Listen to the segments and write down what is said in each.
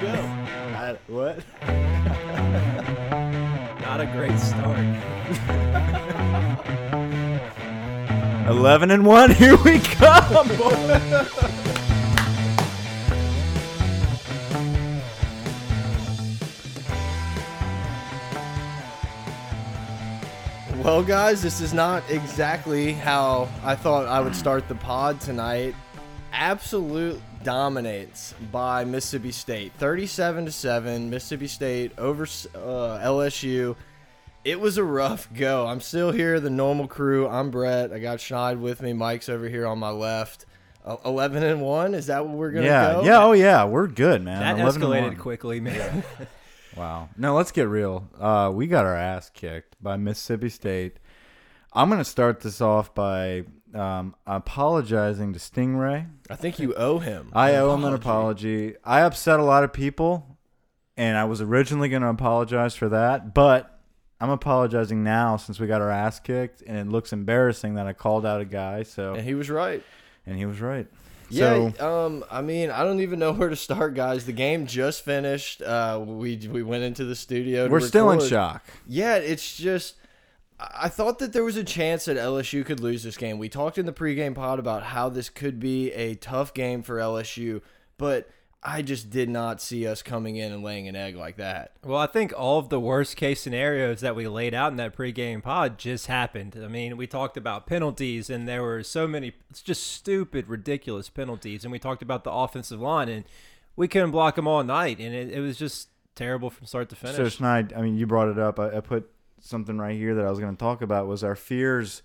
go. I, what? Not a great start. 11 and 1. Here we come. boy. Well, guys, this is not exactly how I thought I would start the pod tonight. Absolute dominates by Mississippi State, 37 to 7. Mississippi State over uh, LSU. It was a rough go. I'm still here, the normal crew. I'm Brett. I got Schneid with me. Mike's over here on my left. Uh, 11 and 1. Is that what we're going to yeah, go? yeah, oh yeah, we're good, man. That 11 and escalated one. quickly, man. Wow. No, let's get real. Uh, we got our ass kicked by Mississippi State. I'm gonna start this off by um, apologizing to Stingray. I think you owe him. I owe him an apology. I upset a lot of people, and I was originally gonna apologize for that, but I'm apologizing now since we got our ass kicked, and it looks embarrassing that I called out a guy. So, And he was right. and he was right. Yeah, So, um, I mean, I don't even know where to start, guys. The game just finished. Uh, we we went into the studio. To we're still in shock. Yeah, it's just. I I thought that there was a chance that LSU could lose this game. We talked in the pregame pod about how this could be a tough game for LSU, but I just did not see us coming in and laying an egg like that. well, I think all of the worst case scenarios that we laid out in that pregame pod just happened. I mean, we talked about penalties, and there were so many it's just stupid, ridiculous penalties. And we talked about the offensive line, and we couldn't block them all night. And it, it was just terrible from start to finish. So Schneid, I mean, you brought it up. I, I put something right here that I was going to talk about was our fears.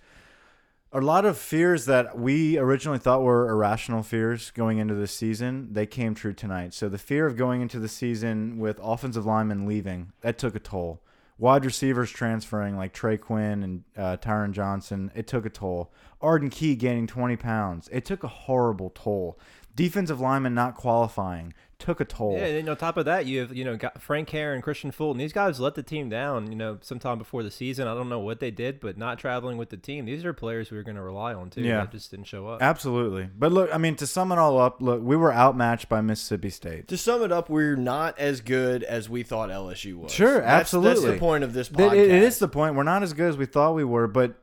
A lot of fears that we originally thought were irrational fears going into the season, they came true tonight. So the fear of going into the season with offensive linemen leaving, that took a toll. Wide receivers transferring like Trey Quinn and uh, Tyron Johnson, it took a toll. Arden Key gaining 20 pounds, it took a horrible toll. Defensive linemen not qualifying took a toll. Yeah, and on top of that, you have you know got Frank Hare and Kristian Fulton. These guys let the team down. You know, sometime before the season. I don't know what they did, but not traveling with the team. These are players we were going to rely on too. Yeah. that just didn't show up. Absolutely. But look, I mean, to sum it all up, look, we were outmatched by Mississippi State. To sum it up, we're not as good as we thought LSU was. Sure, That's- That's the point of this Th- podcast. It, it is the point. We're not as good as we thought we were, but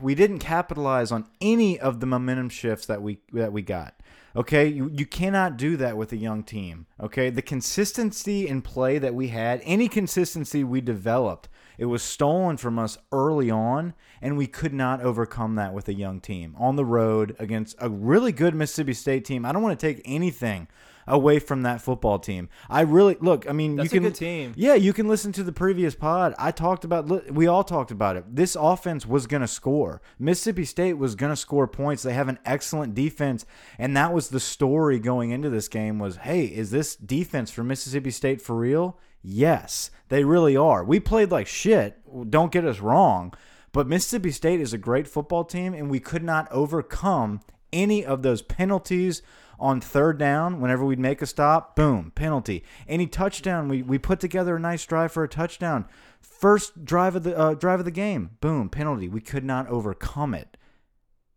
we didn't capitalize on any of the momentum shifts that we that we got. Okay, you, you cannot do that with a young team. Okay, the consistency in play that we had, any consistency we developed, it was stolen from us early on, and we could not overcome that with a young team on the road against a really good Mississippi State team. I don't want to take anything away from that football team. I really look. I mean, That's a you can good team. yeah, you can listen to the previous pod. I talked about we all talked about it. This offense was going to score. Mississippi State was going to score points. They have an excellent defense, and that was the story going into this game was, "Hey, is this defense for Mississippi State for real?" Yes, they really are. We played like shit. Don't get us wrong, but Mississippi State is a great football team and we could not overcome any of those penalties on third down, whenever we'd make a stop, boom, penalty. Any touchdown, we, we put together a nice drive for a touchdown. First drive of the uh, drive of the game, boom, penalty. We could not overcome it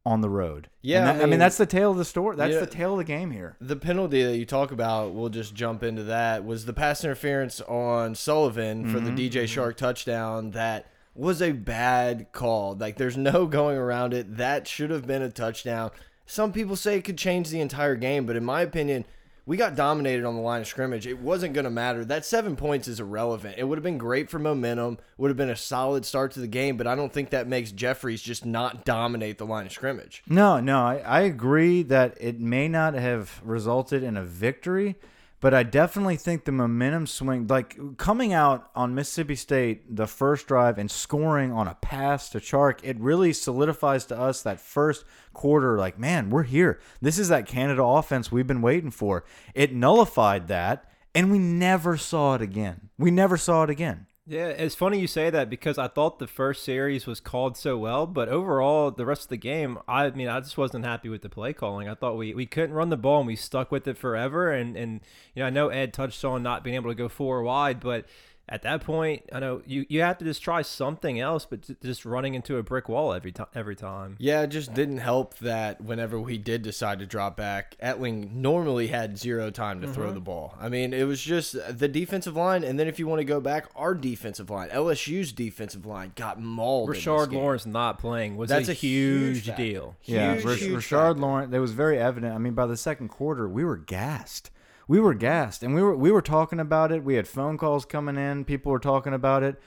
on the road. Yeah, And I that- I mean, mean- that's the tail of the story. That's Yeah. the tail of the game here. The penalty that you talk about, we'll just jump into that, was the pass interference on Sullivan for the DJ Chark touchdown that was a bad call. Like, there's no going around it. That should have been a touchdown. Some people say it could change the entire game, but in my opinion, we got dominated on the line of scrimmage. It wasn't going to matter. That seven points is irrelevant. It would have been great for momentum, would have been a solid start to the game, but I don't think that makes Jeffries just not dominate the line of scrimmage. No, no, I, I agree that it may not have resulted in a victory, but I definitely think the momentum swing, like coming out on Mississippi State, the first drive and scoring on a pass to Chark, it really solidifies to us that first quarter, like, man, we're here. This is that Canada offense we've been waiting for. It nullified that, and we never saw it again. We never saw it again. Yeah, it's funny you say that because I thought the first series was called so well, but overall, the rest of the game, I mean, I just wasn't happy with the play calling. I thought we, we couldn't run the ball and we stuck with it forever. And, and you know, I know Ed touched on not being able to go four wide, but at that point, I know you, you have to just try something else, but just running into a brick wall every time. Every time. Yeah, it just didn't help that whenever we did decide to drop back, Etling normally had zero time to Mm-hmm. throw the ball. I mean, it was just the defensive line, and then if you want to go back, our defensive line, LSU's defensive line, got mauled. in Rashard. Lawrence not playing was That's a, a huge huge, deal. Yeah, Huge, Rash- huge Rashard factor. Lawrence. It was very evident. I mean, by the second quarter, we were gassed. We were gassed, and we were we were talking about it. We had phone calls coming in. People were talking about it.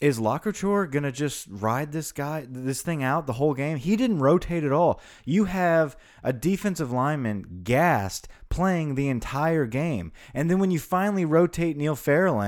Is Lockerchore gonna just ride this guy, this thing out the whole game? He didn't rotate at all. You have a defensive lineman gassed playing the entire game, and then when you finally rotate Neil Farrell,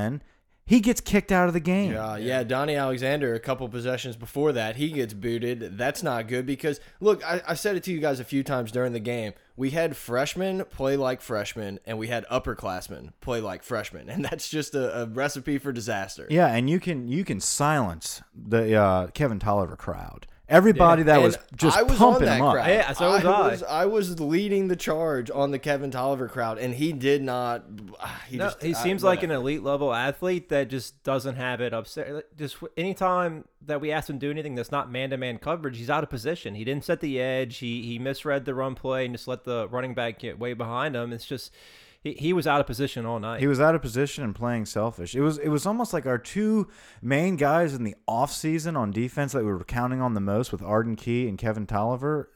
he gets kicked out of the game. Yeah, yeah, Donnie Alexander, a couple possessions before that, he gets booted. That's not good because, look, I, I said it to you guys a few times during the game. We had freshmen play like freshmen, and we had upperclassmen play like freshmen, and that's just a, a recipe for disaster. Yeah, and you can you can silence the uh, Kevin Toliver crowd. Everybody that And was just I was pumping on that him up. Yeah, so was I. was I was leading the charge on the Kevin Toliver crowd, and he did not. Ah, he, No, just, he I- seems like an elite level athlete that just doesn't have it upset. like, Just w- anytime that we ask him to do anything that's not man to man coverage, he's out of position. He didn't set the edge. He he misread the run play and just let the running back get way behind him. It's just he, he was out of position all night. He was out of position and playing selfish. It was it was almost like our two main guys in the offseason on defense that we were counting on the most with Arden Key and Kevin Toliver.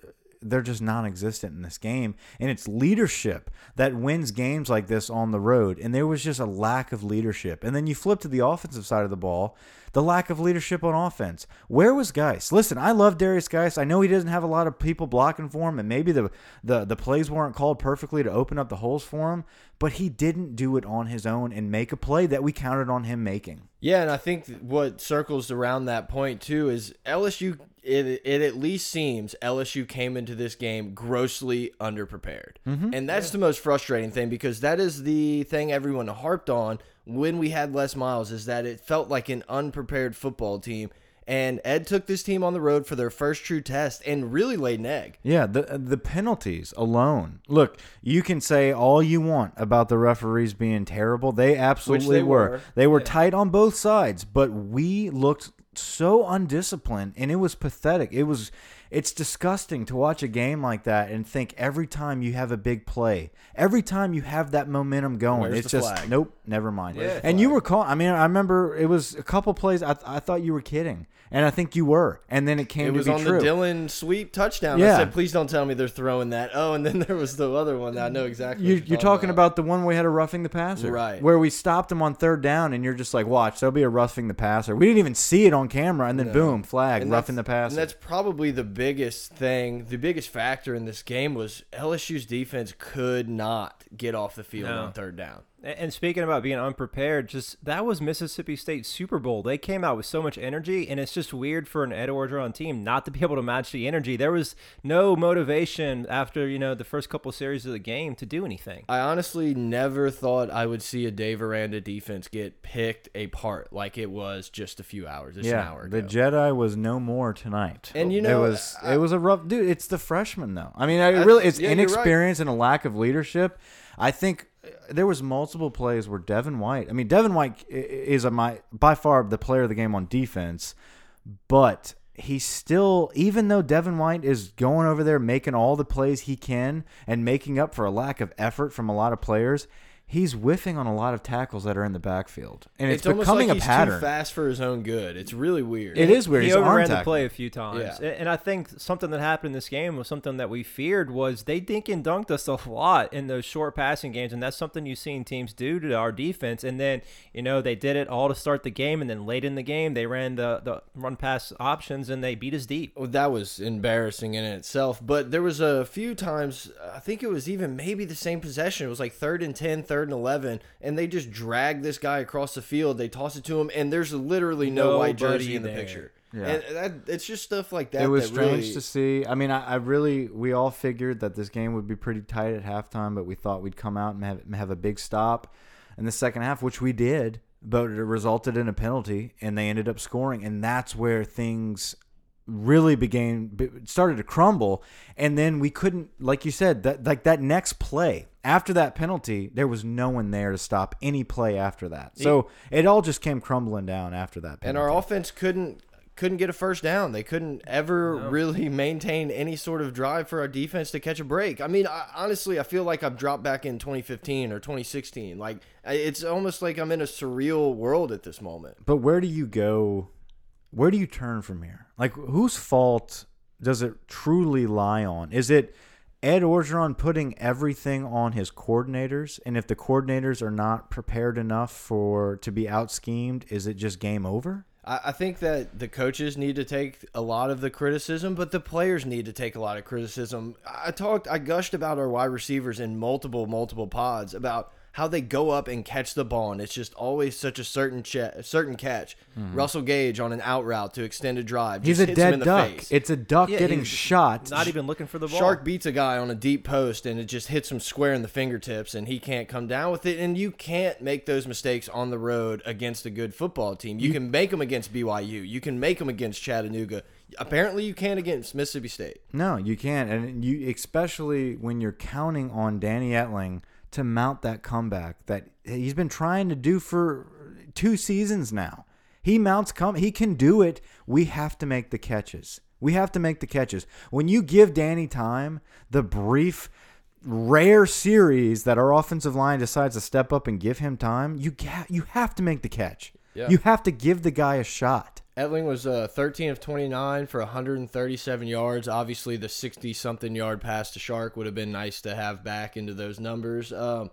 They're just non-existent in this game, and it's leadership that wins games like this on the road. And there was just a lack of leadership. And then you flip to the offensive side of the ball, the lack of leadership on offense. Where was Guice? Listen, I love Derrius Guice. I know he doesn't have a lot of people blocking for him, and maybe the the the plays weren't called perfectly to open up the holes for him. But he didn't do it on his own and make a play that we counted on him making. Yeah, and I think what circles around that point too is LSU. It, it at least seems LSU came into this game grossly underprepared, mm-hmm. and that's the most frustrating thing because that is the thing everyone harped on when we had Les Miles is that it felt like an unprepared football team. And Ed took this team on the road for their first true test and really laid an egg. Yeah, the the penalties alone. Look, you can say all you want about the referees being terrible. They absolutely they were. were. They were tight on both sides, but we looked so undisciplined and it was pathetic. It was it's disgusting to watch a game like that and think every time you have a big play, every time you have that momentum going, Where's it's just flag? nope, never mind. Yeah. and you were calling. I mean, I remember it was a couple plays. I, I thought you were kidding, and I think you were. And then it came It to was on true. the Dillon sweep touchdown. Yeah. I said, please don't tell me they're throwing that. Oh, and then there was the other one that I know exactly. You, you're talking about. the one we had a roughing the passer, Right. Where we stopped him on third down, and you're just like, "Watch, there'll be a roughing the passer." We didn't even see it on camera, and then boom, flag, And roughing the passer. And that's probably the biggest thing. The biggest factor in this game was LSU's defense could not get off the field No. on third down. A- And speaking about being unprepared, just that was Mississippi State Super Bowl. They came out with so much energy, and it's just weird for an Ed Orgeron team not to be able to match the energy. There was no motivation after you know the first couple series of the game to do anything. I honestly never thought I would see a Dave Aranda defense get picked apart like it was just a few hours, just an yeah, hour the. Jedi was no more tonight. And you know, it was I- it was a rough dude. It's the freshman though. I mean, I That's- really it's yeah, you're right. inexperience and a lack of leadership. I think there was multiple plays where Devin White. I mean, Devin White is a, my by far the player of the game on defense, but he's still even though Devin White is going over there making all the plays he can and making up for a lack of effort from a lot of players. He's whiffing on a lot of tackles that are in the backfield, and it's, it's almost becoming like a he's pattern. too fast for his own good. It's really weird. It is weird. He He's overran the play a few times, Yeah. And I think something that happened in this game was something that we feared was they dink and dunked us a lot in those short passing games, and that's something you've seen teams do to our defense. And then you know they did it all to start the game, and then late in the game they ran the the run pass options and they beat us deep. Well, that was embarrassing in itself. But there was a few times, I think it was even maybe the same possession. It was like third and 10, third and 11, and they just drag this guy across the field. They toss it to him, and there's literally no white jersey in the there. picture. Yeah. And that, it's just stuff like that. it was that strange really, to see. I mean, I, I really, we all figured that this game would be pretty tight at halftime, but we thought we'd come out and have, have a big stop in the second half, which we did, but it resulted in a penalty, and they ended up scoring, and that's where things really began started to crumble and then we couldn't like you said that like that next play after that penalty, there was no one there to stop any play after that. So it all just came crumbling down after that. Penalty. And our offense couldn't couldn't get a first down. They couldn't ever really maintain any sort of drive for our defense to catch a break. I mean, I, honestly, I feel like I've dropped back in 2015 or 2016. Like it's almost like I'm in a surreal world at this moment. But where do you go? Where do you turn from here? Like, whose fault does it truly lie on? Is it Ed Orgeron putting everything on his coordinators? And if the coordinators are not prepared enough for to be out schemed, is it just game over? I, I think that the coaches need to take a lot of the criticism, but the players need to take a lot of criticism. I talked, I gushed about our wide receivers in multiple, multiple pods about how they go up and catch the ball, and it's just always such a certain certain catch. Mm-hmm. Russell Gage on an out route to extend a drive. He's a hits him dead in the duck. face. It's a duck Yeah, getting shot. Not even looking for the ball. Chark beats a guy on a deep post and it just hits him square in the fingertips and he can't come down with it. And you can't make those mistakes on the road against a good football team. You can make them against BYU. You can make them against Chattanooga. Apparently, you can't against Mississippi State. No, you can't, and you especially when you're counting on Danny Etling to mount that comeback that he's been trying to do for two seasons now. He mounts come, he can do it. We have to make the catches. We have to make the catches. When you give Danny time, the brief, rare series that our offensive line decides to step up and give him time, you ga- you have to make the catch. Yeah. You have to give the guy a shot. Etling was uh, 13 of 29 for 137 yards. Obviously, the 60 something yard pass to Chark would have been nice to have back into those numbers. Um,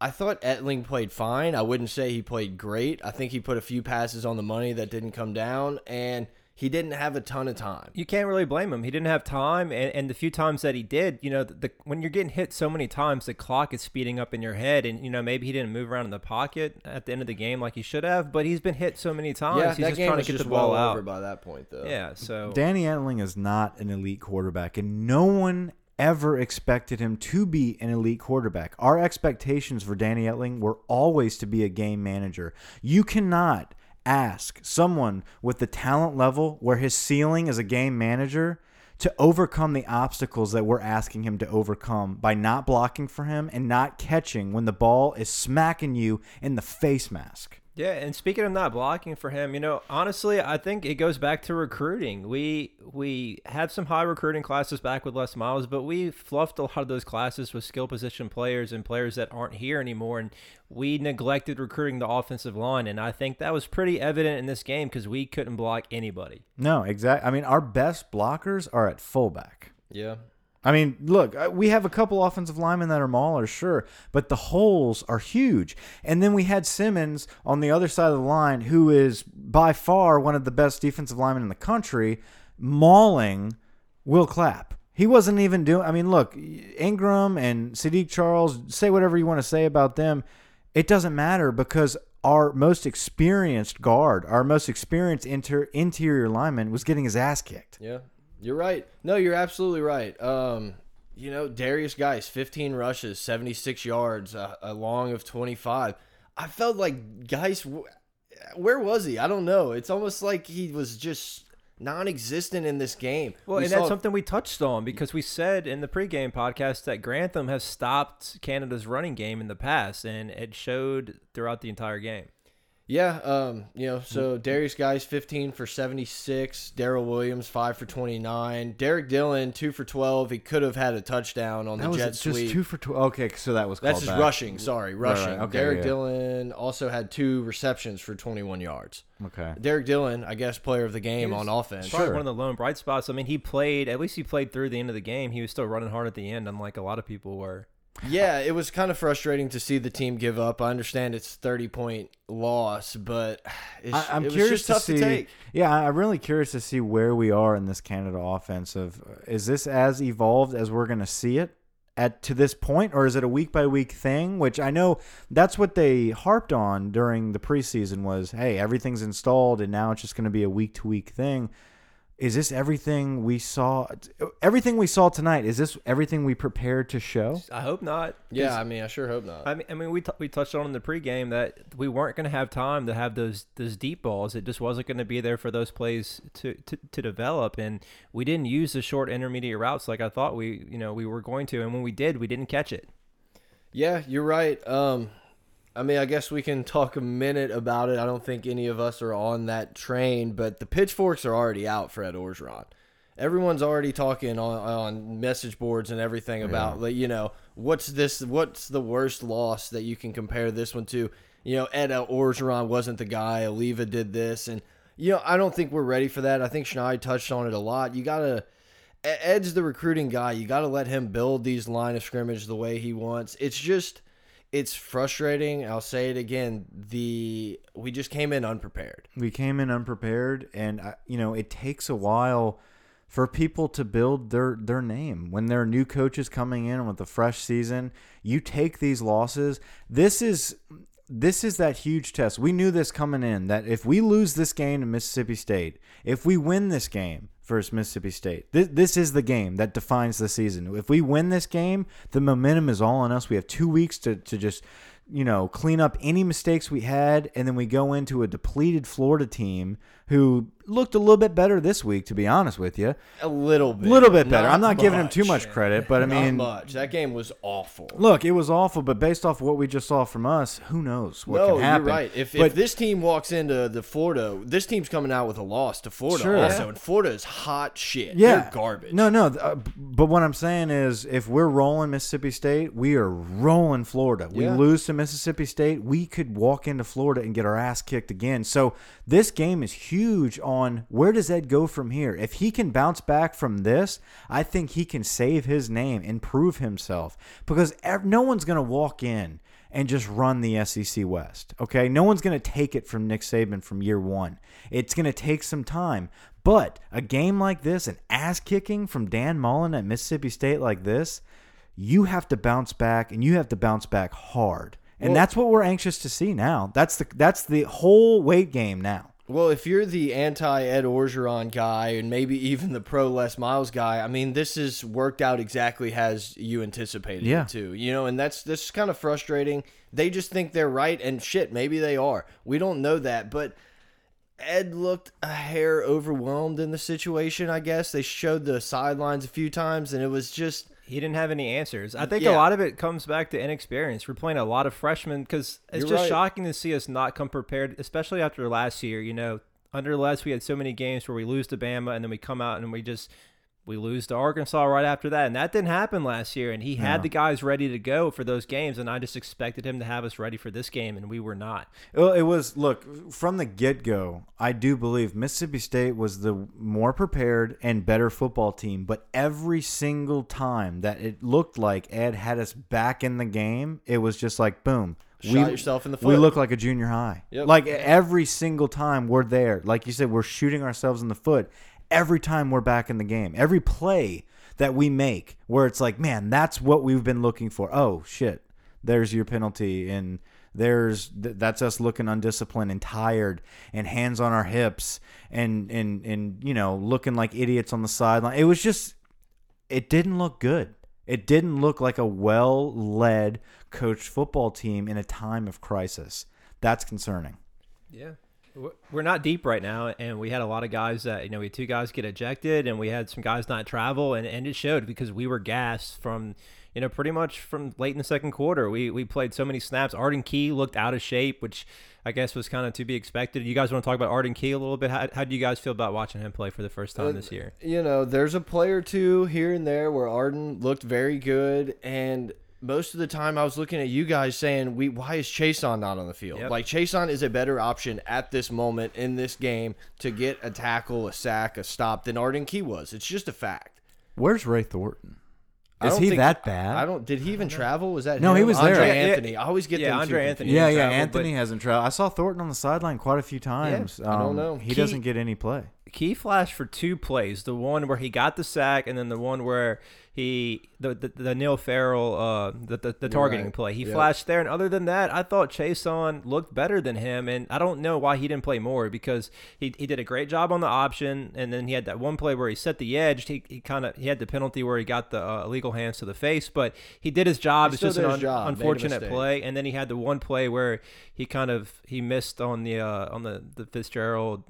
I thought Etling played fine. I wouldn't say he played great. I think he put a few passes on the money that didn't come down, and he didn't have a ton of time. You can't really blame him. He didn't have time, and, and the few times that he did, you know, the, the when you're getting hit so many times, the clock is speeding up in your head, and you know maybe he didn't move around in the pocket at the end of the game like he should have, but he's been hit so many times. Yeah, he's that just game trying was to get just the ball well out. over by that point, though. Yeah, so Danny Etling is not an elite quarterback, and no one ever expected him to be an elite quarterback. Our expectations for Danny Etling were always to be a game manager. You cannot ask someone with the talent level where his ceiling is a game manager to overcome the obstacles that we're asking him to overcome by not blocking for him and not catching when the ball is smacking you in the face mask. Yeah, and speaking of not blocking for him, you know, honestly, I think it goes back to recruiting. We we had some high recruiting classes back with Les Miles, but we fluffed a lot of those classes with skill position players and players that aren't here anymore, and we neglected recruiting the offensive line, and I think that was pretty evident in this game because we couldn't block anybody. No, exactly. I mean, our best blockers are at fullback. Yeah. I mean, look, uh, we have a couple offensive linemen that are maulers, sure, but the holes are huge. And then we had Simmons on the other side of the line, who is by far one of the best defensive linemen in the country, mauling Will Clapp. He wasn't even doing. I mean, look, Ingram and Saahdiq Charles. Say whatever you want to say about them. It doesn't matter because our most experienced guard, our most experienced inter interior lineman, was getting his ass kicked. Yeah, you're right. No, you're absolutely right. Um, you know, Derrius Guice, 15 rushes, 76 yards, uh, a long of 25. I felt like Guice, where was he? I don't know. It's almost like he was just non-existent in this game. Well, We and that's something we touched on because we said in the pregame podcast that Grantham has stopped Canada's running game in the past, and it showed throughout the entire game. Yeah, um, you know, so Derrius Guice 15 for 76, Darrel Williams 5 for 29, Derrick Dillon 2 for 12. He could have had a touchdown on the That was jet just sweep. two for two. Okay, so that was That's just back. rushing. Sorry, rushing. right, okay, Derrick yeah. Dillon also had two receptions for 21 yards. Okay. Derrick Dillon, I guess, player of the game on offense. Probably Sure. one of the lone bright spots. I mean, he played at least he played through the end of the game. He was still running hard at the end, unlike a lot of people were. Yeah, it was kind of frustrating to see the team give up. I understand it's 30 point loss, but it's, I, I'm it curious just tough to see. to take. Yeah, I'm really curious to see where we are in this Canada offensive. Is this as evolved as we're going to see it at to this point, or is it a week by week thing? Which I know that's what they harped on during the preseason was, hey, everything's installed, and now it's just going to be a week to week thing. Is this everything we saw? Everything we saw tonight is this everything we prepared to show? I hope not. Yeah, I mean, I sure hope not. I mean, I mean, we t- we touched on in the pregame that we weren't going to have time to have those those deep balls. It just wasn't going to be there for those plays to, to to develop, and we didn't use the short intermediate routes like I thought we you know we were going to. And when we did, we didn't catch it. Yeah, you're right. Um, I mean, I guess we can talk a minute about it. I don't think any of us are on that train, but the pitchforks are already out for Ed Orgeron. Everyone's already talking on, on message boards and everything about, like, you know, what's this? What's the worst loss that you can compare this one to? You know, Ed Orgeron wasn't the guy. Alleva did this, and you know, I don't think we're ready for that. I think Schneid touched on it a lot. You gotta. Ed's the recruiting guy. You got to let him build these line of scrimmage the way he wants. It's just it's frustrating. I'll say it again. The we just came in unprepared. We came in unprepared, and uh, you know it takes a while for people to build their their name when there are new coaches coming in with a fresh season. You take these losses. This is this is that huge test. We knew this coming in that if we lose this game to Mississippi State, if we win this game versus Mississippi State, this, this is the game that defines the season. If we win this game, the momentum is all on us. We have two weeks to, to just, you know, clean up any mistakes we had, and then we go into a depleted Florida team who looked a little bit better this week, to be honest with you. A little bit. A little bit better. I'm not giving him too much. much credit, but I Not mean, much. That game was awful. look, it was awful, but based off what we just saw from us, who knows what no, can happen? you're right. If, but if this team walks into the Florida, this team's coming out with a loss to Florida Sure. also, and Florida is hot shit. yeah, They're garbage. No, no. Uh, but what I'm saying is, if we're rolling Mississippi State, we are rolling Florida. We Yeah. lose to Mississippi State, we could walk into Florida and get our ass kicked again. So this game is huge on where does Ed go from here. If he can bounce back from this, I think he can save his name and prove himself because no one's going to walk in and just run the SEC West. Okay, no one's going to take it from Nick Saban from year one. It's going to take some time. But a game like this, an ass kicking from Dan Mullen at Mississippi State like this, you have to bounce back and you have to bounce back hard. And Well- that's what we're anxious to see now. That's the that's the whole weight game now. Well, if you're the anti Ed Orgeron guy and maybe even the pro Les Miles guy, I mean, this is worked out exactly as you anticipated Yeah. it to. You know, and that's this is kind of frustrating. They just think they're right, and shit, maybe they are. We don't know that, but Ed looked a hair overwhelmed in the situation. I guess they showed the sidelines a few times, and it was just He didn't have any answers. I think Yeah. a lot of it comes back to inexperience. We're playing a lot of freshmen because it's You're just right. shocking to see us not come prepared, especially after last year. You know, under Les, we had so many games where we lose to Bama and then we come out and we just we lose to Arkansas right after that, and that didn't happen last year. And he had No. the guys ready to go for those games, and I just expected him to have us ready for this game, and we were not. Well, it was look from the get go. I do believe Mississippi State was the more prepared and better football team, but every single time that it looked like Ed had us back in the game, it was just like boom. Shot yourself in the foot. We look like a junior high. Yep. Like every single time we're there, like you said, we're shooting ourselves in the foot. Every time we're back in the game, every play that we make, where it's like, man, that's what we've been looking for. Oh shit, there's your penalty, and there's th- that's us looking undisciplined and tired, and hands on our hips, and and and you know looking like idiots on the sideline. It was just, it didn't look good. It didn't look like a well-led, coached football team in a time of crisis. That's concerning. Yeah. We're not deep right now, and we had a lot of guys that, you know, we had two guys get ejected, and we had some guys not travel, and, and it showed because we were gassed from, you know, pretty much from late in the second quarter. We we played so many snaps. Arden Key looked out of shape, which I guess was kind of to be expected. You guys want to talk about Arden Key a little bit? How, how do you guys feel about watching him play for the first time uh, this year? you know, there's a play or two here and there where Arden looked very good, and most of the time I was looking at you guys saying, "We why is Chaisson not on the field? Yep. Like Chaisson is a better option at this moment in this game to get a tackle, a sack, a stop than Arden Key was. It's just a fact. Where's Ray Thornton? Is he think- that bad? I don't. Did he even travel? Was that No, he him? was there. Andre Yeah, yeah. Anthony. I always get Yeah, them Andre. Anthony. yeah, yeah. travel, Anthony but- hasn't traveled. I saw Thornton on the sideline quite a few times. I don't Um, know. He Key- doesn't get any play. Key flashed for two plays. The one where he got the sack, and then the one where he the the, the Neil Farrell uh the the, the targeting right. play. He Yep. flashed there, and other than that, I thought Chaisson looked better than him, and I don't know why he didn't play more because he, he did a great job on the option, and then he had that one play where he set the edge. He, he kind of he had the penalty where he got the uh, illegal hands to the face, but he did his job. He it's just an un- job, unfortunate play, and then he had the one play where he kind of he missed on the uh on the the Fitzgerald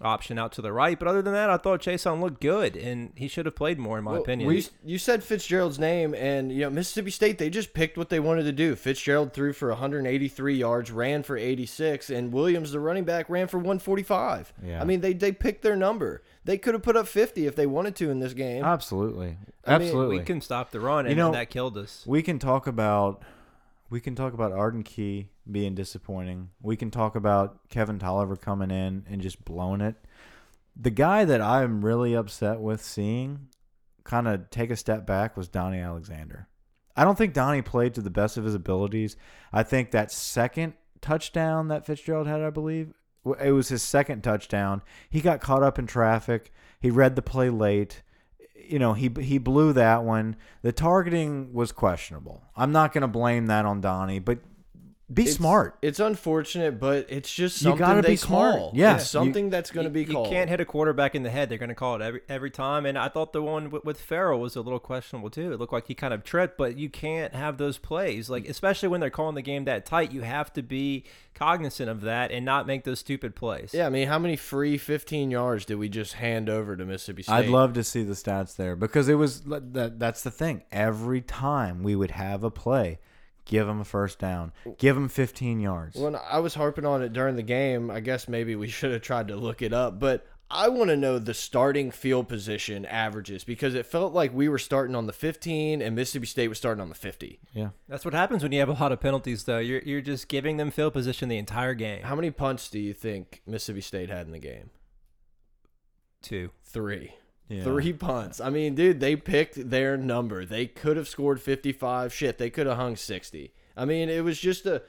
option out to the right. But other than that, I thought Chaisson looked good, and he should have played more, in my Well, opinion. we- you said Fitzgerald's name, and you know Mississippi State. They just picked what they wanted to do. Fitzgerald threw for 183 yards, ran for 86, and Williams, the running back, ran for 145. Yeah. I mean, they they picked their number. They could have put up 50 if they wanted to in this game. Absolutely, I mean, absolutely. we can stop the run, and, You know- and that killed us. We can talk about we can talk about Arden Key being disappointing. We can talk about Kevin Toliver coming in and just blowing it. The guy that I'm really upset with seeing kind of take a step back was Donnie Alexander. I don't think Donnie played to the best of his abilities. I think that second touchdown that Fitzgerald had, I believe, it was his second touchdown. He got caught up in traffic. He read the play late you know he he blew that one. The targeting was questionable. I'm not going to blame that on Donnie, but be It's- smart. It's unfortunate, but it's just You gotta they be smart. call. Yeah, It's something that's going to be you called. can't hit a quarterback in the head. They're going to call it every every time. And I thought the one with, with Farrell was a little questionable too. It looked like he kind of tripped, but you can't have those plays. Like especially when they're calling the game that tight, you have to be cognizant of that and not make those stupid plays. Yeah, I mean, how many free 15 yards did we just hand over to Mississippi State? I'd love to see the stats there because it was that that's the thing. Every time we would have a play, give them a first down, give them 15 yards. When I was harping on it during the game, I guess maybe we should have tried to look it up, but I want to know the starting field position averages because it felt like we were starting on the 15 and Mississippi State was starting on the 50. yeah. That's what happens when you have a lot of penalties, though. You're you're just giving them field position the entire game. How many punts do you think Mississippi State had in the game? Two. Three. Yeah. Three punts. I mean, dude, they picked their number. They could have scored 55. Shit, they could have hung 60. I mean, it was just a.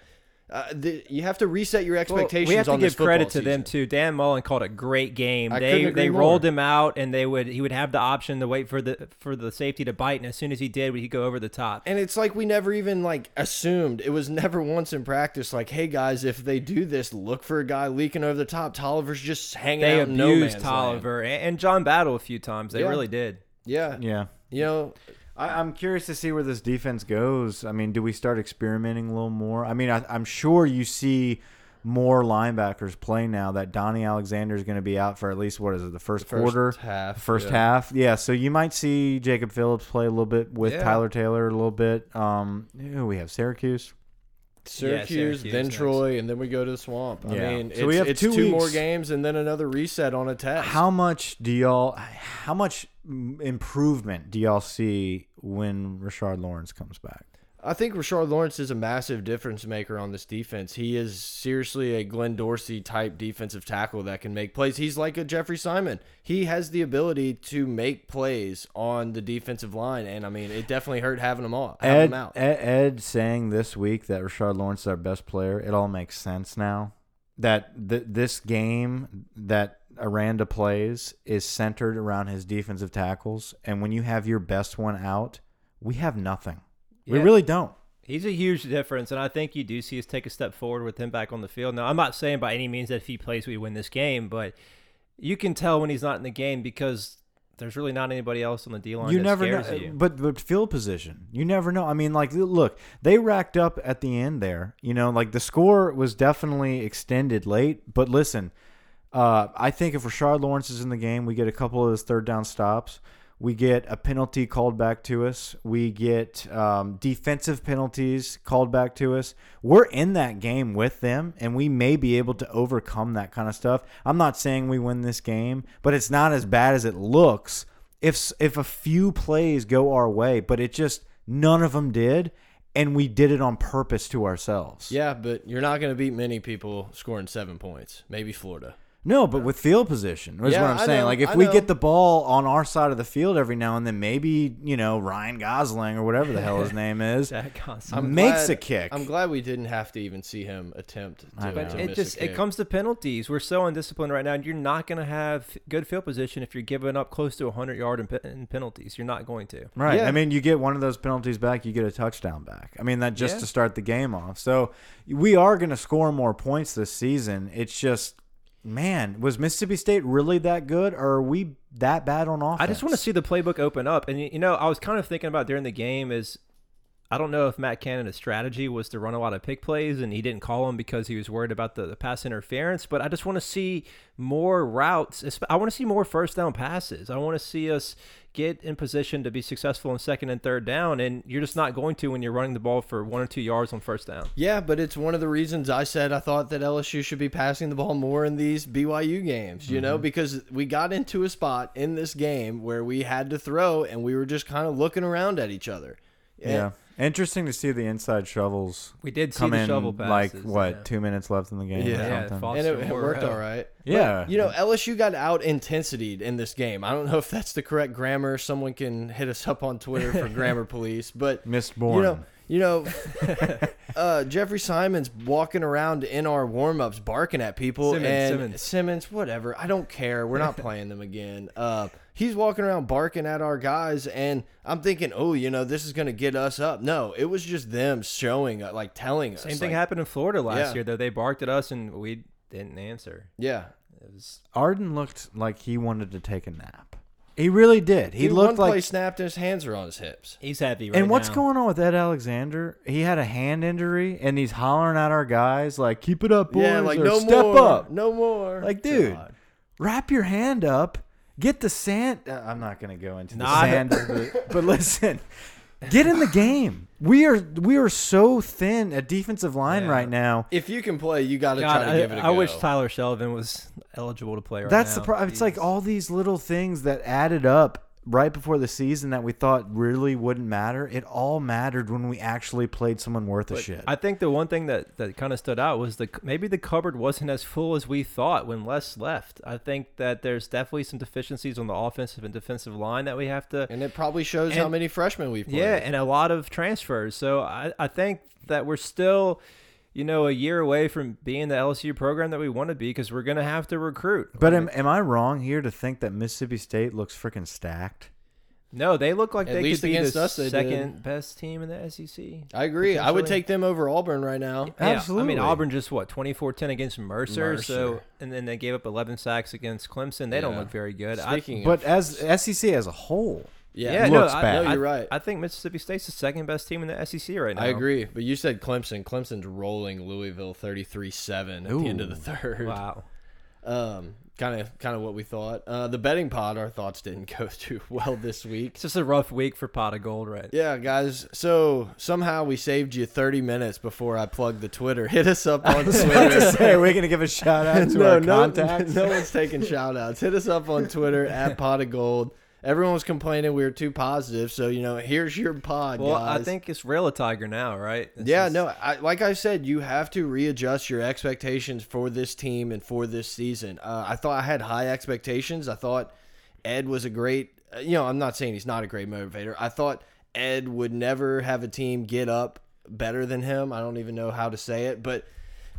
Uh, the, you have to reset your expectations. Well, expectations we have to on this give credit to football them too. Dan Mullen called a great game. I they agree they more. rolled him out, and they would he would have the option to wait for the for the safety to bite, and as soon as he did, he'd go over the top. And it's like we never even like assumed. It was never once in practice like, hey guys, if they do this, look for a guy leaking over the top. Toliver's just hanging They out in no abused man's. Toliver and, and John Battle a few times. They Yeah. really did. Yeah. Yeah. You know, I, I'm curious to see where this defense goes. I mean, do we start experimenting a little more? I mean, I, I'm sure you see more linebackers play now that Donnie Alexander is going to be out for at least what is it the first, First quarter, half, first yeah. half. Yeah, so you might see Jacob Phillips play a little bit with Yeah. Tyler Taylor a little bit. Um, we have Syracuse. Syracuse, Syracuse then next. Troy, and then we go to the swamp. I Yeah. mean, So it's, we have two two, more games and then another reset on a test. How much do y'all? How much improvement do y'all see when Rashard Lawrence comes back? I think Rashard Lawrence is a massive difference maker on this defense. He is seriously a Glenn Dorsey type defensive tackle that can make plays. He's like a Jeffrey Simon. He has the ability to make plays on the defensive line, and I mean, it definitely hurt having him all having Ed, him out. Ed, Ed saying this week that Rashard Lawrence is our best player, it all makes sense now. That th this game that Aranda plays is centered around his defensive tackles, and when you have your best one out, we have nothing. We Yeah. really don't. He's a huge difference, and I think you do see us take a step forward with him back on the field. Now, I'm not saying by any means that if he plays, we win this game, but you can tell when he's not in the game because there's really not anybody else on the D line you never know, you. but but field position, you never know. I mean, like, look, they racked up at the end there. You know, like the score was definitely extended late. But listen, uh, I think if Rashard Lawrence is in the game, we get a couple of his third down stops. We get a penalty called back to us. We get um, defensive penalties called back to us. We're in that game with them, and we may be able to overcome that kind of stuff. I'm not saying we win this game, but it's not as bad as it looks. If if a few plays go our way, but it just none of them did, and we did it on purpose to ourselves. yeah, but you're not going to beat many people scoring seven points. Maybe Florida. No, but with field position is Yeah, what I'm I saying. know, like if I we know. get the ball on our side of the field every now and then, maybe you know Ryan Gosling or whatever the hell his name is Jack Constantine. I'm makes glad- a kick. I'm glad we didn't have to even see him attempt to, know. to It miss just a it comes to penalties. We're so undisciplined right now. and You're not going to have good field position if you're giving up close to 100 yard in, in penalties. You're not going to. Right. Yeah. I mean, you get one of those penalties back, you get a touchdown back. I mean, that just Yeah. to start the game off. So we are going to score more points this season. It's just, man, was Mississippi State really that good, or are we that bad on offense? I just want to see the playbook open up. And you you know, I was kind of thinking about during the game is I don't know if Matt Canada's strategy was to run a lot of pick plays and he didn't call them because he was worried about the, the pass interference, but I just want to see more routes. I want to see more first down passes. I want to see us get in position to be successful in second and third down, and you're just not going to when you're running the ball for one or two yards on first down. Yeah, but it's one of the reasons I said I thought that LSU should be passing the ball more in these BYU games, you mm -hmm. know, mm-hmm. because we got into a spot in this game where we had to throw and we were just kind of looking around at each other. Yeah. Interesting to see the inside shovels. We did see come the in shovel passes, like what yeah. two minutes left in the game. Yeah, yeah and it, it worked all right. Yeah, but, you know LSU got out intensity in this game. I don't know if that's the correct grammar. Someone can hit us up on Twitter for grammar police. But Mistborn. You know, you know, uh, Jeffrey Simon's walking around in our warm ups barking at people Simmons, and Simmons. Simmons, whatever. I don't care. We're not playing them again. Uh, he's walking around barking at our guys, and I'm thinking, oh, you know, this is going to get us up. No, it was just them showing, uh, like telling us. Same thing like, happened in Florida last Yeah. year, though. They barked at us and we didn't answer. Yeah. It was Arden looked like he wanted to take a nap. He really did. He Dude, looked one play like. snapped and his hands are on his hips. he's happy right And what's now. going on with Ed Alexander? He had a hand injury, and he's hollering at our guys like, "Keep it up, boys!" yeah, like or no step more, up. no more. Like, dude, God. wrap your hand up. Get the sand. Uh, I'm not going to go into the Nah. sand, of the, but listen, get in the game. We are we are so thin at defensive line Yeah. right now. if you can play, you got to God, try to I, give it a I go. I wish Tyler Shelvin was eligible to play right That's now. the problem. It's like Jesus. all these little things that added up right before the season that we thought really wouldn't matter. It all mattered when we actually played someone worth a But shit. I think the one thing that, that kind of stood out was the maybe the cupboard wasn't as full as we thought when Les left. I think that there's definitely some deficiencies on the offensive and defensive line that we have to. and it probably shows how many freshmen we've played. Yeah, and a lot of transfers. So I, I think that we're still, you know, a year away from being the LSU program that we want to be because we're going to have to recruit. but am, am I wrong here to think that Mississippi State looks freaking stacked? no, they look like At they least could be the us they did. second best team in the SEC. I agree. I would take them over Auburn right now. Yeah, I mean, Auburn just what 24-10 against Mercer, so and then they gave up 11 sacks against Clemson. They don't look very good. I, Speaking But as SEC as a whole, yeah, yeah, looks no, bad. I, No, you're right. I think Mississippi State's the second best team in the SEC right now. I agree. But you said Clemson. Clemson's rolling Louisville 33-7 at the end of the third. Wow. Um, kind of, kind of what we thought. Uh, the betting pod, our thoughts didn't go too well this week. It's just a rough week for Pot of Gold, right? Yeah, guys. So somehow we saved you 30 minutes before I plugged the Twitter. Hit us up on Twitter. say, are we going to give a shout out to our no, contacts? no one's taking shout outs. Hit us up on Twitter at pot of gold. Everyone was complaining we were too positive. So, you know, here's your pod, Well, guys. I think it's real a Tiger now, right? It's yeah, just- no, I, like I said, you have to readjust your expectations for this team and for this season. Uh, I thought I had high expectations. I thought Ed was a great, uh, you know, I'm not saying he's not a great motivator. I thought Ed would never have a team get up better than him. I don't even know how to say it, but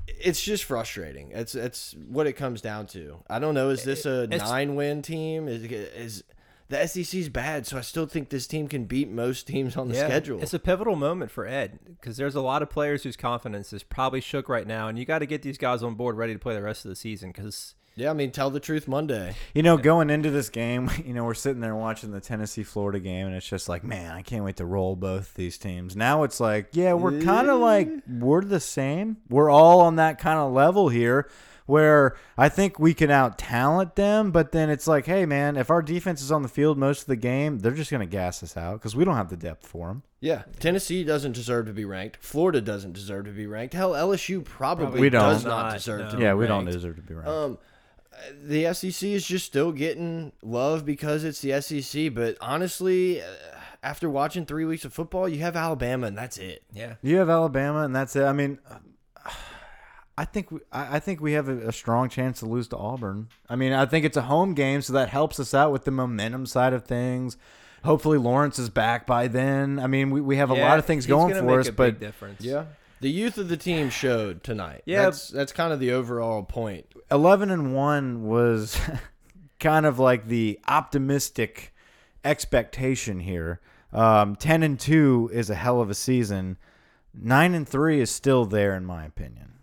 it's just frustrating. It's it's what it comes down to. I don't know. Is this a It's- nine win team? Is is the SEC's bad? So I still think this team can beat most teams on the Yeah, schedule. It's a pivotal moment for Ed because there's a lot of players whose confidence is probably shook right now, and you got to get these guys on board ready to play the rest of the season because yeah, I mean, tell the truth Monday. You know, going into this game, you know, we're sitting there watching the Tennessee Florida game, and it's just like, man, I can't wait to roll both these teams. Now it's like, yeah, we're kind of like, we're the same. We're all on that kind of level here where I think we can out talent them, but then it's like, hey, man, if our defense is on the field most of the game, they're just going to gas us out because we don't have the depth for them. Yeah, Tennessee doesn't deserve to be ranked. Florida doesn't deserve to be ranked. Hell, LSU probably We don't. does not Not, deserve no. to be Yeah, ranked. we don't deserve to be ranked. Um, the SEC is just still getting love because it's the SEC. But honestly, uh, after watching three weeks of football, you have Alabama, and that's it. yeah, You have Alabama, and that's it. I mean, I think we, I I think we have a, a strong chance to lose to Auburn. I mean, I think it's a home game, so that helps us out with the momentum side of things. Hopefully, Lawrence is back by then. I mean, we, we have a lot of things going for make us, a but big difference. Yeah, the youth of the team showed tonight. Yeah. that's that's kind of the overall point. eleven and one was kind of like the optimistic expectation here. Um, Ten and two is a hell of a season. Nine and three is still there, in my opinion.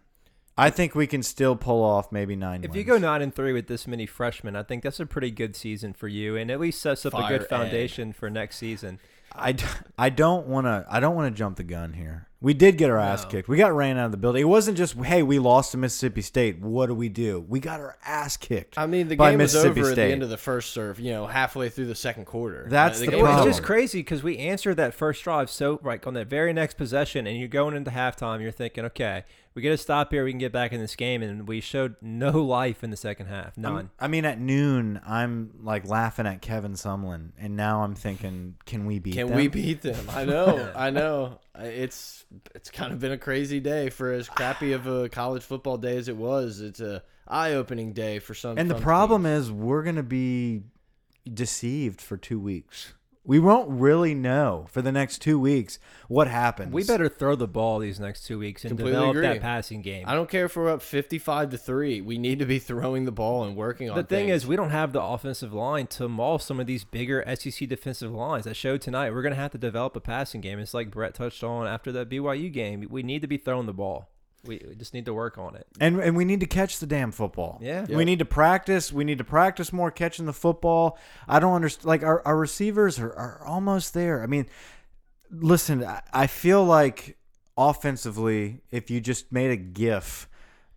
I think we can still pull off maybe nine. If you go nine and three with this many freshmen, I think that's a pretty good season for you, and at least sets up a good Ed. foundation for next season. I, d- I don't want to I don't want to jump the gun here. We did get our ass No. kicked. We got ran out of the building. It wasn't just hey we lost to Mississippi State. What do we do? We got our ass kicked. I mean, the by game was Mississippi over at the end of the first serve. You know, halfway through the second quarter. That's the game It was just crazy because we answered that first drive so like on that very next possession, and you're going into halftime. You're thinking, okay, we get a stop here. We can get back in this game, and we showed no life in the second half. None. I mean, at noon, I'm like laughing at Kevin Sumlin, and now I'm thinking, can we beat Can them? we beat them? I know, I know. It's it's kind of been a crazy day for as crappy of a college football day as it was. It's a eye opening day for some. And the problem teams. is, we're gonna be deceived for two weeks. We won't really know for the next two weeks what happens. we better throw the ball these next two weeks and Completely develop agree. that passing game. I don't care if we're up fifty-five to three. We need to be throwing the ball and working on. The thing things. is, we don't have the offensive line to maul some of these bigger SEC defensive lines. That showed tonight. We're going to have to develop a passing game. It's like Brett touched on after that BYU game. We need to be throwing the ball. We we just need to work on it. and and we need to catch the damn football. Yeah. we need to practice. We need to practice more catching the football. I don't understand. Like our our receivers are, are almost there. I mean, listen, I, I feel like offensively, if you just made a GIF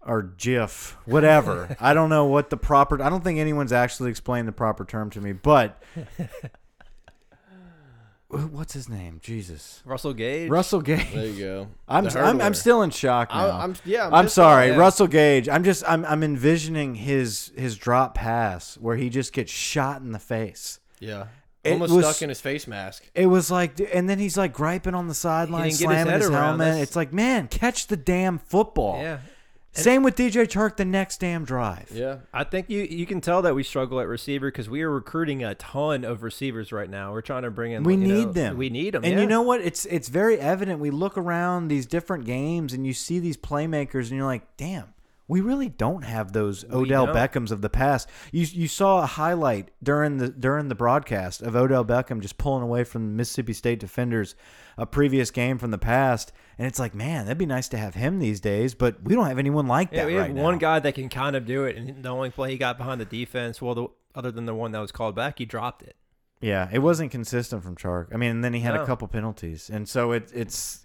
or GIF, whatever, I don't know what the proper. I don't think anyone's actually explained the proper term to me, but. What's his name? Jesus. Russell Gage. Russell Gage. there you go. I'm, The I'm I'm hurdler. still in shock now. I, I'm yeah. I'm, I'm pissed sorry, off. Russell Gage. I'm just I'm I'm envisioning his his drop pass where he just gets shot in the face. Yeah, It almost was- stuck in his face mask. It was like, and then he's like griping on the sideline, didn't get his slamming head his, around helmet. this. It's like, man, catch the damn football. Yeah. Same with DJ Chark the next damn drive. Yeah, I think you you can tell that we struggle at receiver because we are recruiting a ton of receivers right now. We're trying to bring in. We you know, need them. We need them. And yeah. you know what? It's it's very evident. We look around these different games and you see these playmakers and you're like, damn, we really don't have those Odell. Beckhams of the past. You you saw a highlight during the during the broadcast of Odell Beckham just pulling away from Mississippi State defenders a previous game from the past, and it's like, man, that'd be nice to have him these days, but we don't have anyone like Yeah, that we have right one guy that can kind of do it, and the only play he got behind the defense, well, the, other than the one that was called back, he dropped it. Yeah, it wasn't consistent from Chark. I mean, and then he had a couple penalties, and so it, it's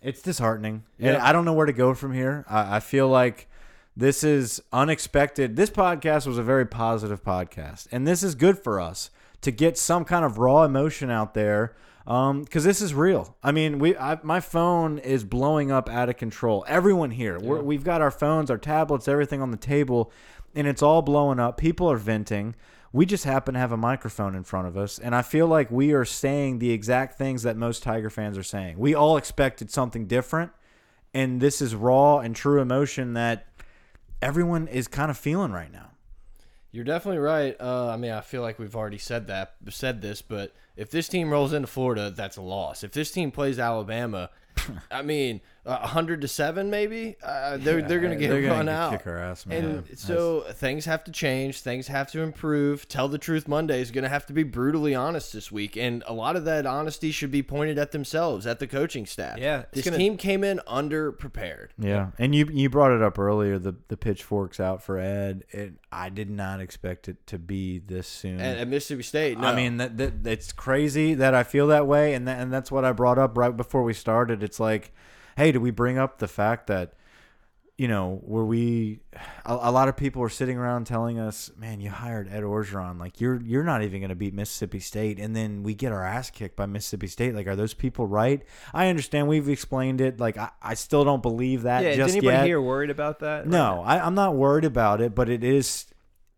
it's disheartening. And Yeah. I don't know where to go from here. I, I feel like this is unexpected. This podcast was a very positive podcast, and this is good for us to get some kind of raw emotion out there. Um, because this is real. I mean, we I, my phone is blowing up out of control. Everyone here, we're, we've got our phones, our tablets, everything on the table, and it's all blowing up. People are venting. We just happen to have a microphone in front of us, and I feel like we are saying the exact things that most Tiger fans are saying. We all expected something different, and this is raw and true emotion that everyone is kind of feeling right now. You're definitely right. Uh, I mean, I feel like we've already said that, said this, but if this team rolls into Florida, that's a loss. If this team plays Alabama, I mean, a hundred to seven, maybe uh, they're they're gonna get They're gonna run out. kick our ass, man. And so things have to change. Things have to improve. Tell the truth Monday is going to have to be brutally honest this week, and a lot of that honesty should be pointed at themselves, at the coaching staff. Yeah, this gonna- team came in under prepared. Yeah, and you you brought it up earlier. The the pitchforks out for Ed. It, I did not expect it to be this soon. At, at Mississippi State, no. I mean that, that it's crazy that I feel that way, and that, and that's what I brought up right before we started. It's like, hey, do we bring up the fact that, you know, where we? A, a lot of people were sitting around telling us, man, you hired Ed Orgeron, like you're you're not even going to beat Mississippi State, and then we get our ass kicked by Mississippi State. Like, are those people right? I understand we've explained it. Like, I, I still don't believe that. Yeah, is just anybody yet. here worried about that? No, I, I'm not worried about it, but it is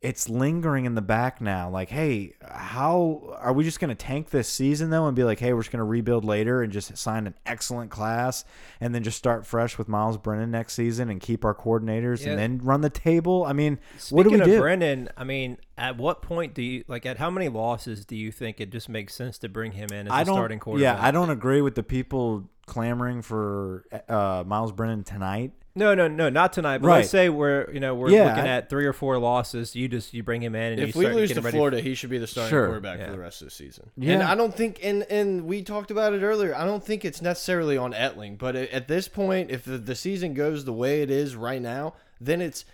it's lingering in the back now. Like, hey, how are we just going to tank this season though, and be like, hey, we're just going to rebuild later and just sign an excellent class, and then just start fresh with Myles Brennan next season and keep our coordinators, Yeah. and then run the table? I mean, Speaking what do we of do? Brennan, I mean, at what point do you like? At how many losses do you think it just makes sense to bring him in as I a starting quarterback? Yeah, I don't agree with the people clamoring for uh, Myles Brennan tonight. No, no, no, not tonight. But Right. let's say we're you know we're Yeah, looking I- at three or four losses. You just you bring him in and you if we lose to ready Florida, he should be the starting Sure. quarterback Yeah. for the rest of the season. Yeah. And I don't think, and and we talked about it earlier. I don't think it's necessarily on Etling, but at at this point, if the, the season goes the way it is right now, then it's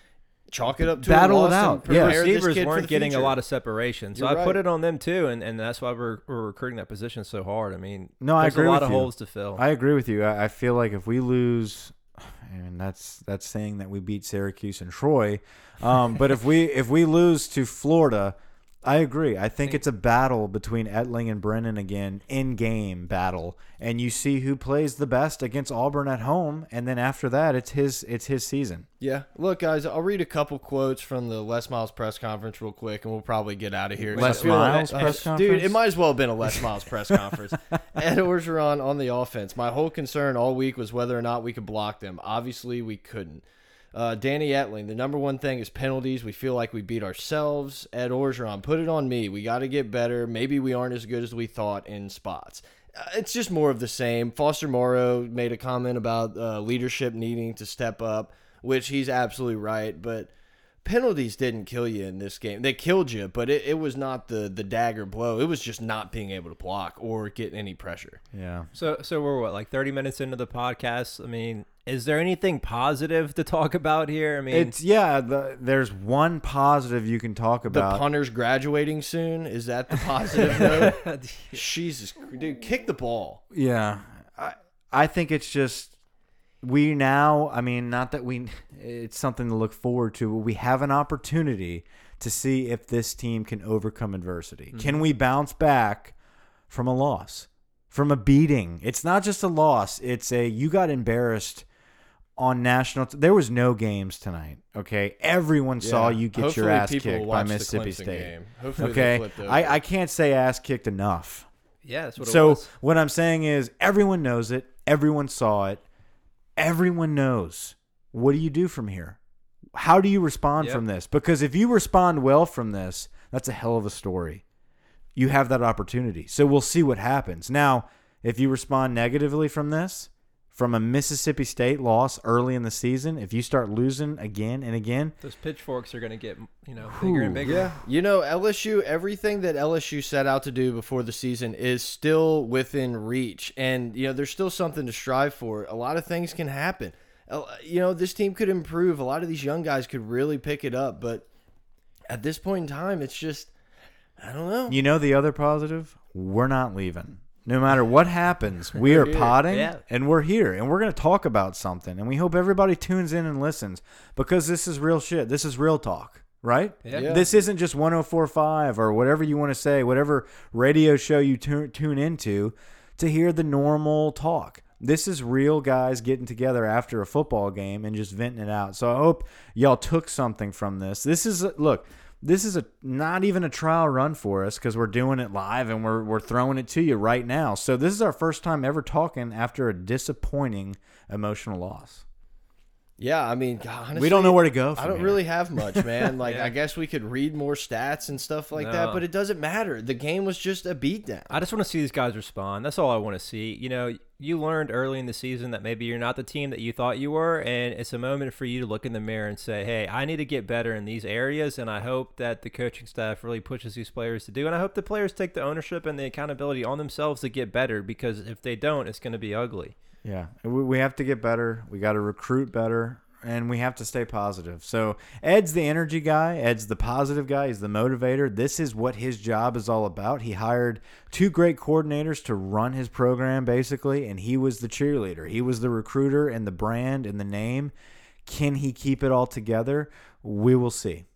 chalk it up to Battle a it out. and Yeah. receivers for weren't the getting a lot of separation, so You're I put it on them too, and, and that's why we're, we're recruiting that position so hard. I mean, No, I agree a lot with of you. holes to fill. I agree with you. I, I feel like if we lose, and that's that's saying that we beat Syracuse and Troy, um, but if we if we lose to Florida, I agree. I think it's a battle between Etling and Brennan again, in game battle, and you see who plays the best against Auburn at home, and then after that, it's his it's his season. Yeah. Look, guys, I'll read a couple quotes from the Les Miles press conference real quick, and we'll probably get out of here. Les I feel like- Miles uh, conference, Dude, it might as well have been a Les Miles press conference. Ed Orgeron on the offense. My whole concern all week was whether or not we could block them. Obviously, we couldn't. Uh, Danny Etling, the number one thing is penalties. We feel like we beat ourselves. Ed Orgeron, put it on me. We got to get better. Maybe we aren't as good as we thought in spots. Uh, it's just more of the same. Foster Moreau made a comment about uh, leadership needing to step up, which he's absolutely right. But penalties didn't kill you in this game. They killed you, but it, it was not the the dagger blow. It was just not being able to block or get any pressure. Yeah. So, so we're what, like 30 minutes into the podcast? I mean, is there anything positive to talk about here? I mean, It's yeah. The, there's one positive you can talk about. The punter's graduating soon. Is that the positive note? Jesus, dude, kick the ball. Yeah, I I think it's just we now. I mean, not that we. It's something to look forward to. But we have an opportunity to see if this team can overcome adversity. Mm-hmm. Can we bounce back from a loss, from a beating? It's not just a loss. It's a you got embarrassed on national. T- there was no games tonight. Okay, everyone saw you get Hopefully your ass kicked by watch the Mississippi State. game. Hopefully Okay, flipped over. I I can't say ass kicked enough yeah, that's what it so was. what I'm saying is everyone knows it, everyone saw it, everyone knows. What do you do from here? How do you respond Yep. from this? Because if you respond well from this, that's a hell of a story. You have that opportunity. So we'll see what happens. Now, if you respond negatively from this, from a Mississippi State loss early in the season, if you start losing again and again, Those pitchforks are going to get, you know, bigger and bigger. Yeah, you know LSU. Everything that LSU set out to do before the season is still within reach, and you know there's still something to strive for. A lot of things can happen. You know this team could improve. A lot of these young guys could really pick it up, but at this point in time, it's just I don't know. You know the other positive? We're not leaving. No matter what happens, we are potting Yeah. and we're here and we're going to talk about something. And we hope everybody tunes in and listens because this is real shit. This is real talk, right? Yeah. Yeah. This isn't just 1045 or whatever you want to say, whatever radio show you tu- tune into to hear the normal talk. This is real guys getting together after a football game and just venting it out. So I hope y'all took something from this. This is look, this is a not even a trial run for us because we're doing it live and we're we're throwing it to you right now. So this is our first time ever talking after a disappointing emotional loss. Yeah, I mean, honestly, we don't know where to go. From I don't here. really have much, man. Like, Yeah. I guess we could read more stats and stuff like that, but it doesn't matter. The game was just a beatdown. I just want to see these guys respond. That's all I want to see. You know, you learned early in the season that maybe you're not the team that you thought you were, and it's a moment for you to look in the mirror and say, "Hey, I need to get better in these areas." And I hope that the coaching staff really pushes these players to do, and I hope the players take the ownership and the accountability on themselves to get better. Because if they don't, it's going to be ugly. Yeah, we, have to get better. We got to recruit better, and we have to stay positive. So Ed's the energy guy. Ed's the positive guy. He's the motivator. This is what his job is all about. He hired two great coordinators to run his program, basically, and he was the cheerleader. He was the recruiter and the brand and the name. Can he keep it all together? We will see.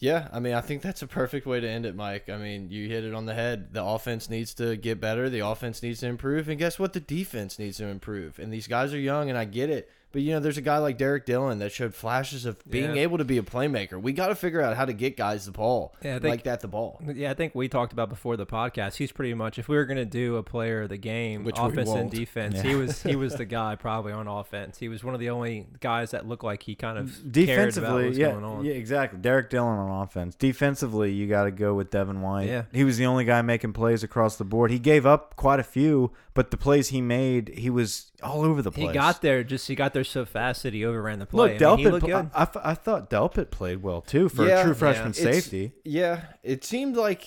Yeah, I mean, I think that's a perfect way to end it, Mike. I mean, you hit it on the head. The offense needs to get better. The offense needs to improve. And guess what? The defense needs to improve. And these guys are young, and I get it. But, you know, there's a guy like Derrick Dillon that showed flashes of being Yeah. able to be a playmaker. We got to figure out how to get guys the ball Yeah, I think- like that the ball. Yeah, I think we talked about before the podcast. He's pretty much if we were going to do a player of the game, Which offense and won't. defense, he was he was the guy probably on offense. He was one of the only guys that looked like he kind of cared about Defensively, what's yeah, going on. yeah, exactly. Derrick Dillon on offense. Defensively, you got to go with Devin White. Yeah. he was the only guy making plays across the board. He gave up quite a few, but the plays he made, he was all over the place. He got there, just he got there so fast that he overran the play. Look, I mean, he Delpit. looked pl- good. I, I, I thought Delpit played well too for Yeah, a true freshman It's- safety. Yeah, it seemed like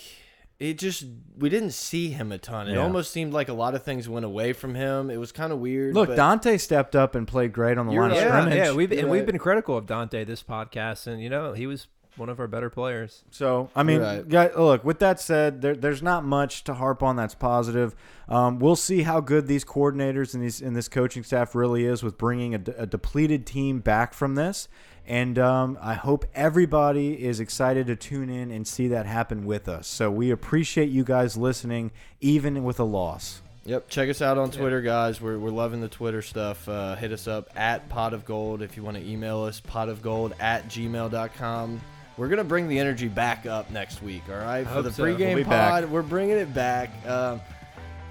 it just we didn't see him a ton. It Yeah. almost seemed like a lot of things went away from him. It was kind of weird. Look, but Dante stepped up and played great on the You're line of right. Yeah, scrimmage. yeah, we've You're and we've right. been critical of Dante this podcast, and you know he was one of our better players. So I mean, Right. guy- look. With that said, there, there's not much to harp on that's positive. Um, we'll see how good these coordinators and these and this coaching staff really is with bringing a, de- a depleted team back from this. And um, I hope everybody is excited to tune in and see that happen with us. So we appreciate you guys listening, even with a loss. Yep. Check us out on Twitter, guys. We're, we're loving the Twitter stuff. Uh, hit us up at pot of gold if you want to email us pot of gold at gmail.com. We're gonna bring the energy back up next week. All right, for the so. pregame we'll pod, back. we're bringing it back. Um,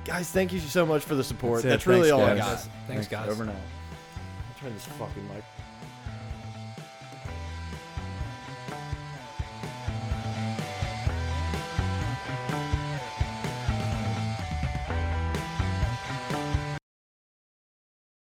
guys, thank you so much for the support. That's. That's, really Thanks, all I guys. got. Thanks, guys. Over now. Turn this fucking mic.